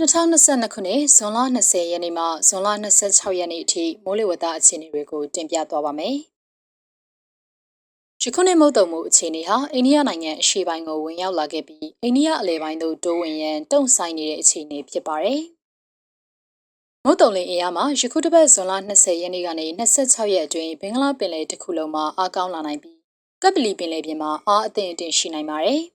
2022ခုနှစ်ဇွန်လ20ရက်နေ့မှဇွန်လ26ရက်နေ့အထိမိုးလေဝသအခြေအနေတွေကိုတင်ပြသွားပါမယ်။ယခုနှစ်မုတ်တုံမှုအခြေအနေဟာအိန္ဒိယနိုင်ငံအရှေ့ပိုင်းကိုဝင်ရောက်လာခဲ့ပြီးအိန္ဒိယအလယ်ပိုင်းသို့တိုးဝင်ရန်တုံ့ဆိုင်နေတဲ့အခြေအနေဖြစ်ပါတယ်။မုတ်တုံလင်းအရာမှာယခုတစ်ပတ်ဇွန်လ20ရက်နေ့ကနေ26ရက်အတွင်းဘင်္ဂလားပင်လယ်တစ်ခုလုံးမှာအားကောင်းလာနိုင်ပြီးကပ်ပလီပင်လယ်ပြင်မှာအားအသင့်အင့်ရှိနိုင်ပါတယ်။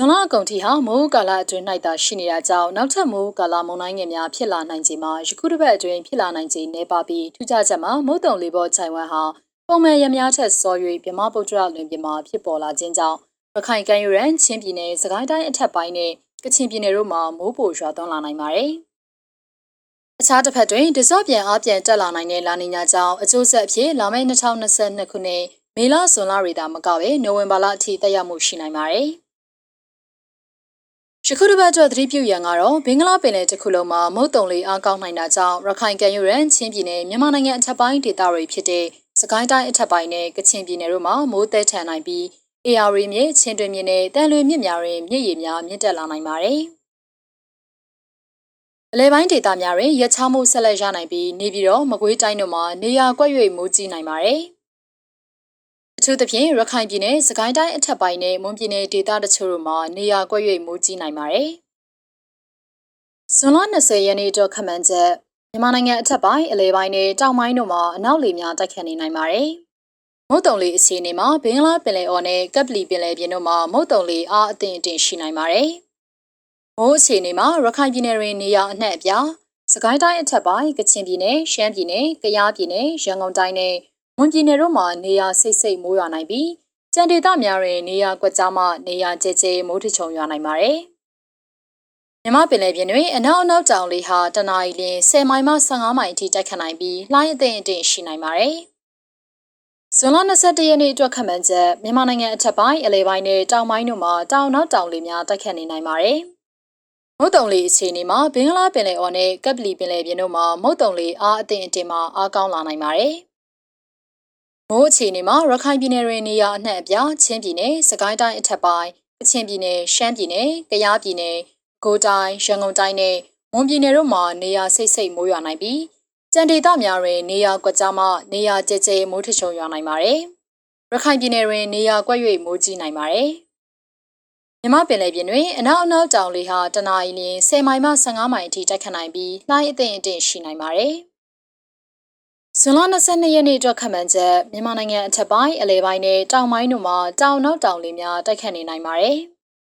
ဇွန်လအကုန်ထိဟာမိုးကာလအတွင်း၌သာရှိနေတာကြောင့်နောက်ထပ်မိုးကာလမုန်တိုင်းငယ်များဖြစ်လာနိုင်ခြင်းမှာယခုတစ်ပတ်အတွင်းဖြစ်လာနိုင်ခြင်းနေပါပြီးထူးခြားချက်မှာမုတ်တုံလေးပေါ်ခြိုင်ဝမ်ဟာပုံမှန်ရများထက်စော၍မြမပုတ္တရလွင်ပြင်မှာဖြစ်ပေါ်လာခြင်းကြောင့်ရခိုင်ကမ်းရိုးတန်းချင်းပြည်နယ်စကိုင်းတိုင်းအထက်ပိုင်းနဲ့ကချင်ပြည်နယ်တို့မှာမိုးပိုရွာသွန်းလာနိုင်ပါတယ်။အခြားတစ်ဖက်တွင်ဒဇော့ပြန်အားပြန်တက်လာနိုင်တဲ့လာနီညာကြောင့်အကျိုးဆက်အဖြစ်လာမယ့်2022ခုနှစ်မေလဇွန်လတွေသာမကဘဲနိုဝင်ဘာလအထိတက်ရောက်မှုရှိနိုင်ပါတယ်။ ယခုတစ်ပတ်အတွက်သတိပြုရန်ကတော့ဘင်္ဂလားပင်လယ်တစ်ခုလုံးမှာမုတ်တုံလေးအားကောင်းနိုင်တာကြောင့်ရခိုင်ကမ်းရိုးတန်းချင်းပြည်နယ်မြန်မာနိုင်ငံအထက်ပိုင်းဒေသတွေဖြစ်တဲ့စကိုင်းတိုင်းအထက်ပိုင်းနဲ့ကချင်ပြည်နယ်တို့မှာမိုးသည်ထန်နိုင်ပြီး AR မြစ်ချင်းတွင်မြစ်နဲ့တန်လွင်မြစ်များတွင်မြစ်ရည်များမြင့်တက်လာနိုင်ပါတယ်။အလဲပိုင်းဒေသများတွင်ရချမှုဆက်လက်ရနိုင်ပြီးနေပြည်တော်မကွေးတိုင်းတို့မှာနေရာကွက်၍မိုးကြီးနိုင်ပါတယ်။အ ထူးသဖြင့်ရခိုင်ပြည်နယ်စကိုင်းတိုင်းအထက်ပိုင်းနဲ့မွန်ပြည်နယ်ဒေသတချို့တို့မှာနေရာကွက်၍မိုးကြီးနိုင်ပါတယ်။ဇွန်လ20ရက်နေ့တော့ခမန်းချက်မြန်မာနိုင်ငံအထက်ပိုင်းအလဲပိုင်းနဲ့တောင်ပိုင်းတို့မှာအနောက်လေများတိုက်ခတ်နေနိုင်ပါတယ်။မုတ်တုံလေးအခြေအနေမှာဘင်္ဂလားပင်လယ်အော်နဲ့ကပ်ပလီပင်လယ်ပြင်တို့မှာမုတ်တုံလေးအားအသင့်အင့်ရှိနိုင်ပါတယ်။မိုးအခြေအနေမှာရခိုင်ပြည်နယ်တွင်နေရာအနှံ့အပြားစကိုင်းတိုင်းအထက်ပိုင်းကချင်ပြည်နယ်ရှမ်းပြည်နယ်ကယားပြည်နယ်ရန်ကုန်တိုင်းနဲ့ မွန်ပြည်နယ်တို့မှာနေရာစိတ်စိတ်မိုးရွာနိုင်ပြီးကြံဒေသများတွင်နေရာကွက်ကြားမှနေရာကျဲကျဲမိုးထချုံရွာနိုင်ပါတယ်။မြမပင်လယ်ပြင်တွင်အနောက်အနောက်တောင်လေဟာတနအီလရင်10မိုင်မှ15မိုင်အထိတိုက်ခတ်နိုင်ပြီးလှိုင်းအသင့်အတင့်ရှိနိုင်ပါတယ်။ဇွန်လ22ရက်နေ့အတွက်ခန့်မှန်းချက်မြန်မာနိုင်ငံအထက်ပိုင်းအလဲပိုင်းနဲ့တောင်ပိုင်းတို့မှာတောင်နောက်တောင်လေများတိုက်ခတ်နေနိုင်ပါတယ်။မုတ်တုံလီအခြေအနေမှာဘင်္ဂလားပင်လယ်အော်နဲ့ကပ်ပလီပင်လယ်ပြင်တို့မှာမုတ်တုံလီအားအသင့်အတင်မှာအားကောင်းလာနိုင်ပါတယ်။ မိုးအခြေအနေမှာရခိုင်ပြည်နယ်တွင်နေရာအနှံ့အပြားချင်းပြည်နယ်စကိုင်းတိုင်းအထက်ပိုင်းကချင်ပြည်နယ်ရှမ်းပြည်နယ်ကယားပြည်နယ်ကိုတိုင်းရန်ကုန်တိုင်းနဲ့မွန်ပြည်နယ်တို့မှာနေရာစိတ်စိတ်မိုးရွာနိုင်ပြီးကြံဒေသများတွင်နေရာကွက်ကြားမှနေရာကျကျမိုးထချုံရွာနိုင်ပါတယ်။ရခိုင်ပြည်နယ်တွင်နေရာကွက်၍မိုးကြီးနိုင်ပါတယ်။မြမပင်လယ်ပြင်တွင်အနောက်အနောက်တောင်လေဟာတနအီလရင်10မိုင်မှ15မိုင်အထိတိုက်ခတ်နိုင်ပြီးလှိုင်းအသင့်အတင့်ရှိနိုင်ပါတယ်။ ဇွန်လ22ရက်နေ့အတွက်ခန့်မှန်းချက်မြန်မာနိုင်ငံအထက်ပိုင်းအလဲပိုင်းနဲ့တောင်ပိုင်းတို့မှာတောင်နောက်တောင်လေများတိုက်ခတ်နေနိုင်ပါတယ်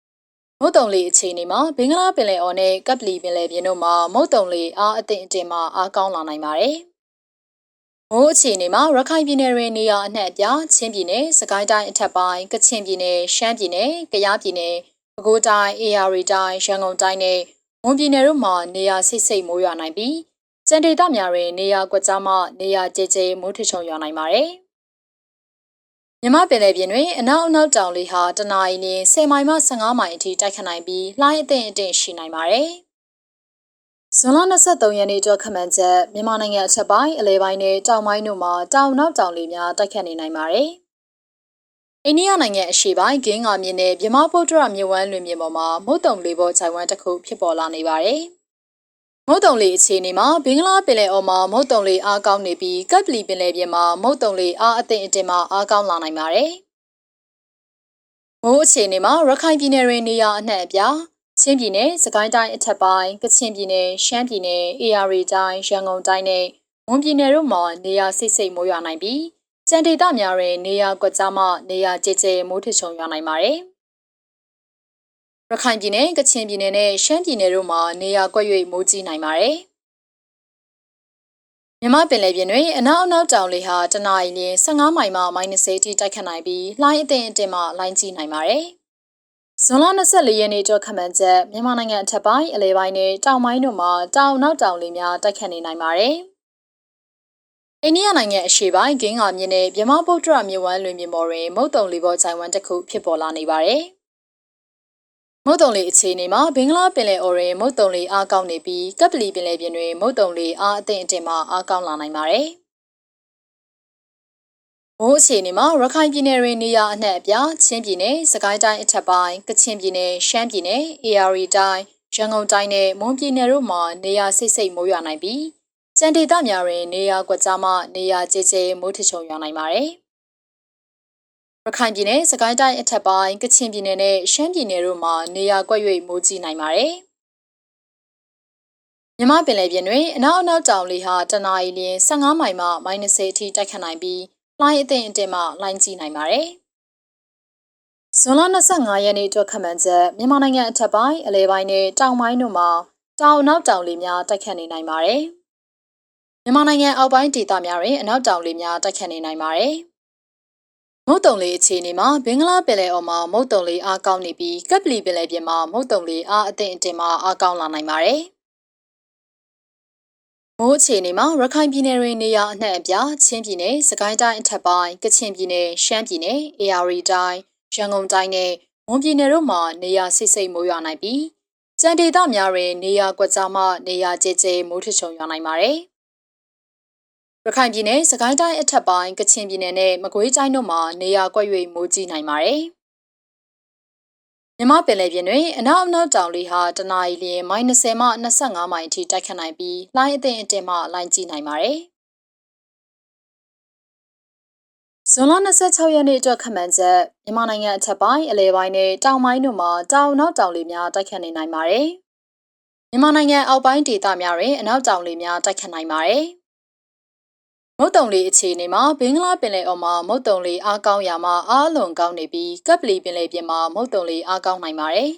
။မုတ်တုံလေအခြေအနေမှာဘင်္ဂလားပင်လယ်အော်နဲ့ကပ်ပလီပင်လယ်ပြင်တို့မှာမုတ်တုံလေအားအသင့်အတင်မှအားကောင်းလာနိုင်ပါတယ်။မိုးအခြေအနေမှာရခိုင်ပြည်နယ်တွင်နေရာအနှံ့အပြားချင်းပြည်နယ်၊စကိုင်းတိုင်းအထက်ပိုင်းကချင်ပြည်နယ်၊ရှမ်းပြည်နယ်၊ကယားပြည်နယ်၊ပဲခူးတိုင်း၊အေရီတိုင်း၊ရန်ကုန်တိုင်းနဲ့မွန်ပြည်နယ်တို့မှာနေရာစိတ်စိတ်မိုးရွာနိုင်ပြီး ကြံဒေသများတွင် နေရာကွက်ကြားမှ နေရာကျကျမိုးထချုံရွာနိုင်ပါတယ်။မြမပင်လယ်ပြင်တွင်အနောက်အနောက်တောင်လေဟာတနအီလ10မိုင်မှ15မိုင်အထိတိုက်ခတ်နိုင်ပြီးလှိုင်းအသင့်အတင့်ရှိနိုင်ပါတယ်။ဇွန်လ23ရက်နေ့ကျော်ခမန်းချက်မြန်မာနိုင်ငံအထက်ပိုင်းအလဲပိုင်းနဲ့တောင်ပိုင်းတို့မှာတောင်နောက်တောင်လေများတိုက်ခတ်နေနိုင်ပါတယ်။အိန္ဒိယနိုင်ငံအရှေ့ပိုင်းဂင်းငါမြစ်နဲ့မြမဗုဒ္ဓရမြစ်ဝမ်းလွင်မြေပေါ်မှာမုတ်တုံလေပေါ်ခြိုင်ဝမ်းတစ်ခုဖြစ်ပေါ်လာနေပါတယ်။ မုတ်တုံလေအခြေအနေမှာဘင်္ဂလားပင်လယ်အော်မှာမုတ်တုံလေအားကောင်းနေပြီးကပ်ပလီပင်လယ်ပြင်မှာမုတ်တုံလေအားအသင့်အတင်မှာအားကောင်းလာနိုင်ပါတယ်။မိုးအခြေအနေမှာရခိုင်ပြည်နယ်တွင်နေရာအနှံ့အပြားချင်းပြည်နယ်၊စကိုင်းတိုင်းအထက်ပိုင်း၊ကချင်ပြည်နယ်၊ရှမ်းပြည်နယ်၊အေရီတိုင်း၊ရန်ကုန်တိုင်းနဲ့မွန်ပြည်နယ်တို့မှာနေရာစိတ်စိတ်မိုးရွာနိုင်ပြီးကြံဒေသများတွင်နေရာကွက်ကြားမှနေရာကျကျမိုးထချုံရွာနိုင်ပါတယ်။ ရခိုင်ပြည်နယ်ကချင်ပြည်နယ်နဲ့ရှမ်းပြည်နယ်တို့မှာနေရာကွက်၍မိုးကြီးနိုင်ပါတယ်။မြမပင်လယ်ပြင်တွင်အနောက်အနောက်တောင်လေဟာတနအီလ15မိုင်မှ -30 ထိတိုက်ခတ်နိုင်ပြီးလှိုင်းအသင့်အတင်မှလိုင်းကြီးနိုင်ပါတယ်။ဇွန်လ24ရက်နေ့ကျော်ခမန်းချက်မြန်မာနိုင်ငံအထက်ပိုင်းအလဲပိုင်းနဲ့တောင်ပိုင်းတို့မှာတောင်နောက်တောင်လေများတိုက်ခတ်နေနိုင်ပါတယ်။အိန္ဒိယနိုင်ငံအရှေ့ပိုင်းဂင်းငါမြစ်နဲ့မြမဗုဒ္ဓရမြစ်ဝမ်းလွင်ပြင်ပေါ်တွင်မုတ်တုံလေပေါ်ခြိုင်ဝမ်းတစ်ခုဖြစ်ပေါ်လာနေပါတယ်။ မုတ်တုံလေအခြေအနေမှာဘင်္ဂလားပင်လယ်အော်တွင်မုတ်တုံလေအားကောင်းနေပြီးကပ်ပလီပင်လယ်ပြင်တွင်မုတ်တုံလေအားအသင့်အတင်မှအားကောင်းလာနိုင်ပါတယ်။မိုးအခြေအနေမှာရခိုင်ပြည်နယ်တွင်နေရာအနှံ့အပြားချင်းပြည်နယ်၊စကိုင်းတိုင်းအထက်ပိုင်း၊ကချင်ပြည်နယ်၊ရှမ်းပြည်နယ်၊အေရီတိုင်း၊ရန်ကုန်တိုင်းနဲ့မွန်ပြည်နယ်တို့မှာနေရာစိတ်စိတ်မိုးရွာနိုင်ပြီးစံဒေသများတွင်နေရာကွက်ကြားမှနေရာကျကျမိုးထချုံရွာနိုင်ပါတယ်။ ရခိုင်ပြည်နယ်၊စကိုင်းတိုင်းအထက်ပိုင်း၊ကချင်ပြည်နယ်နဲ့ရှမ်းပြည်နယ်တို့မှာနေရာကွက်၍မိုးကြီးနိုင်ပါတယ်။မြမပင်လယ်ပြင်တွင်အနောက်အနောက်တောင်လေဟာတနအီလရင်15မိုင်မှ -30 အထိတိုက်ခတ်နိုင်ပြီးလှိုင်းအသင့်အတင်မှလှိုင်းကြီးနိုင်ပါတယ်။ဇွန်လ25ရက်နေ့အတွက်ခန့်မှန်းချက်မြန်မာနိုင်ငံအထက်ပိုင်းအလဲပိုင်းနဲ့တောင်ပိုင်းတို့မှာတောင်နောက်တောင်လေများတိုက်ခတ်နေနိုင်ပါတယ်။မြန်မာနိုင်ငံအောက်ပိုင်းဒေသများတွင်အနောက်တောင်လေများတိုက်ခတ်နေနိုင်ပါတယ်။ မုတ်တုံလေးအခြေအနေမှာဘင်္ဂလားပင်လယ်အော်မှာမုတ်တုံလေးအားကောင်းနေပြီးကပ်ပလီပင်လယ်ပြင်မှာမုတ်တုံလေးအားအသင့်အတင်မှအားကောင်းလာနိုင်ပါတယ်။မိုးအခြေအနေမှာရခိုင်ပြည်နယ်တွင်နေရာအနှံ့အပြားချင်းပြည်နယ်၊စကိုင်းတိုင်းအထက်ပိုင်း၊ကချင်ပြည်နယ်၊ရှမ်းပြည်နယ်၊အေရီတိုင်း၊ရန်ကုန်တိုင်းနဲ့မွန်ပြည်နယ်တို့မှာနေရာစိတ်စိတ်မိုးရွာနိုင်ပြီးကြံဒေသများတွင်နေရာကွက်ကြားမှနေရာကျကျမိုးထချုံရွာနိုင်ပါတယ်။ ရခိုင်ပြည်နယ်၊စကိုင်းတိုင်းအထက်ပိုင်း၊ကချင်ပြည်နယ်နဲ့မကွေးတိုင်းတို့မှာနေရာကွက်၍မိုးကြီးနိုင်ပါတယ်။မြမပင်လယ်ပြင်တွင်အနောက်အနောက်တောင်လေဟာတနအီလရင် -30 မှ25မိုင်အထိတိုက်ခတ်နိုင်ပြီးလှိုင်းအသင့်အတင်မှလှိုင်းကြီးနိုင်ပါတယ်။ဇွန်လ26ရက်နေ့အတွက်ခန့်မှန်းချက်မြန်မာနိုင်ငံအထက်ပိုင်းအလဲပိုင်းနဲ့တောင်ပိုင်းတို့မှာတောင်နောက်တောင်လေများတိုက်ခတ်နေနိုင်ပါတယ်။မြန်မာနိုင်ငံအောက်ပိုင်းဒေသများတွင်အနောက်တောင်လေများတိုက်ခတ်နိုင်ပါတယ်။ မုတ်တုံလေးအခြေအနေမှာဘင်္ဂလားပင်လယ်အော်မှာမုတ်တုံလေးအားကောင်းရာမှာအားလွန်ကောင်းနေပြီးကပ်ပလီပင်လယ်ပြင်မှာမုတ်တုံလေးအားကောင်းနိုင်ပါတယ်။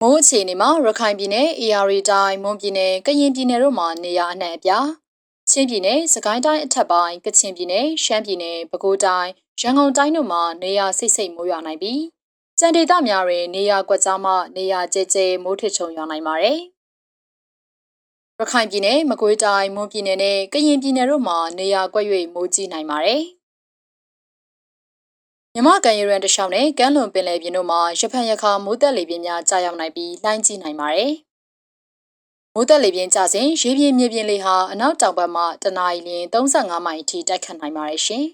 မိုးအခြေအနေမှာရခိုင်ပြည်နယ်၊အေရီတိုင်း၊မွန်ပြည်နယ်၊ကရင်ပြည်နယ်တို့မှာနေရာအနှံ့အပြားချင်းပြည်နယ်၊စကိုင်းတိုင်းအထက်ပိုင်း၊ကချင်ပြည်နယ်၊ရှမ်းပြည်နယ်၊ပဲခူးတိုင်း၊ရန်ကုန်တိုင်းတို့မှာနေရာစိတ်စိတ်မိုးရွာနိုင်ပြီးကြံဒေသများတွင်နေရာကွက်ကြားမှနေရာကျကျမိုးထချုံရွာနိုင်ပါတယ်။ ရခိုင်ပြည်နယ်မကွေးတိုင်းမွန်ပြည်နယ်နဲ့ကရင်ပြည်နယ်တို့မှာနေရာကွက်၍မိုးကြီးနိုင်ပါတယ်။မြမကန်ရရန်တလျှောက်နဲ့ကမ်းလွန်ပင်လယ်ပြင်တို့မှာရဖန်ရခါမိုးသက်လေပြင်းများကြာရောက်နိုင်ပြီးလှိုင်းကြီးနိုင်ပါတယ်။မိုးသက်လေပြင်းကျစဉ်ရေပြင်မြေပြင်လေဟာအနောက်တောင်ဘက်မှတနအီလရင်35မိုင်အထိတိုက်ခတ်နိုင်ပါတယ်ရှင်။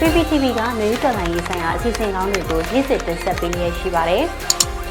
PPTV ကမျိုးတော်လိုင်းရေးဆိုင်ရာအစီအစဉ်ကောင်းတွေကိုရည်စည်တင်ဆက်ပေးနေရရှိပါတယ်။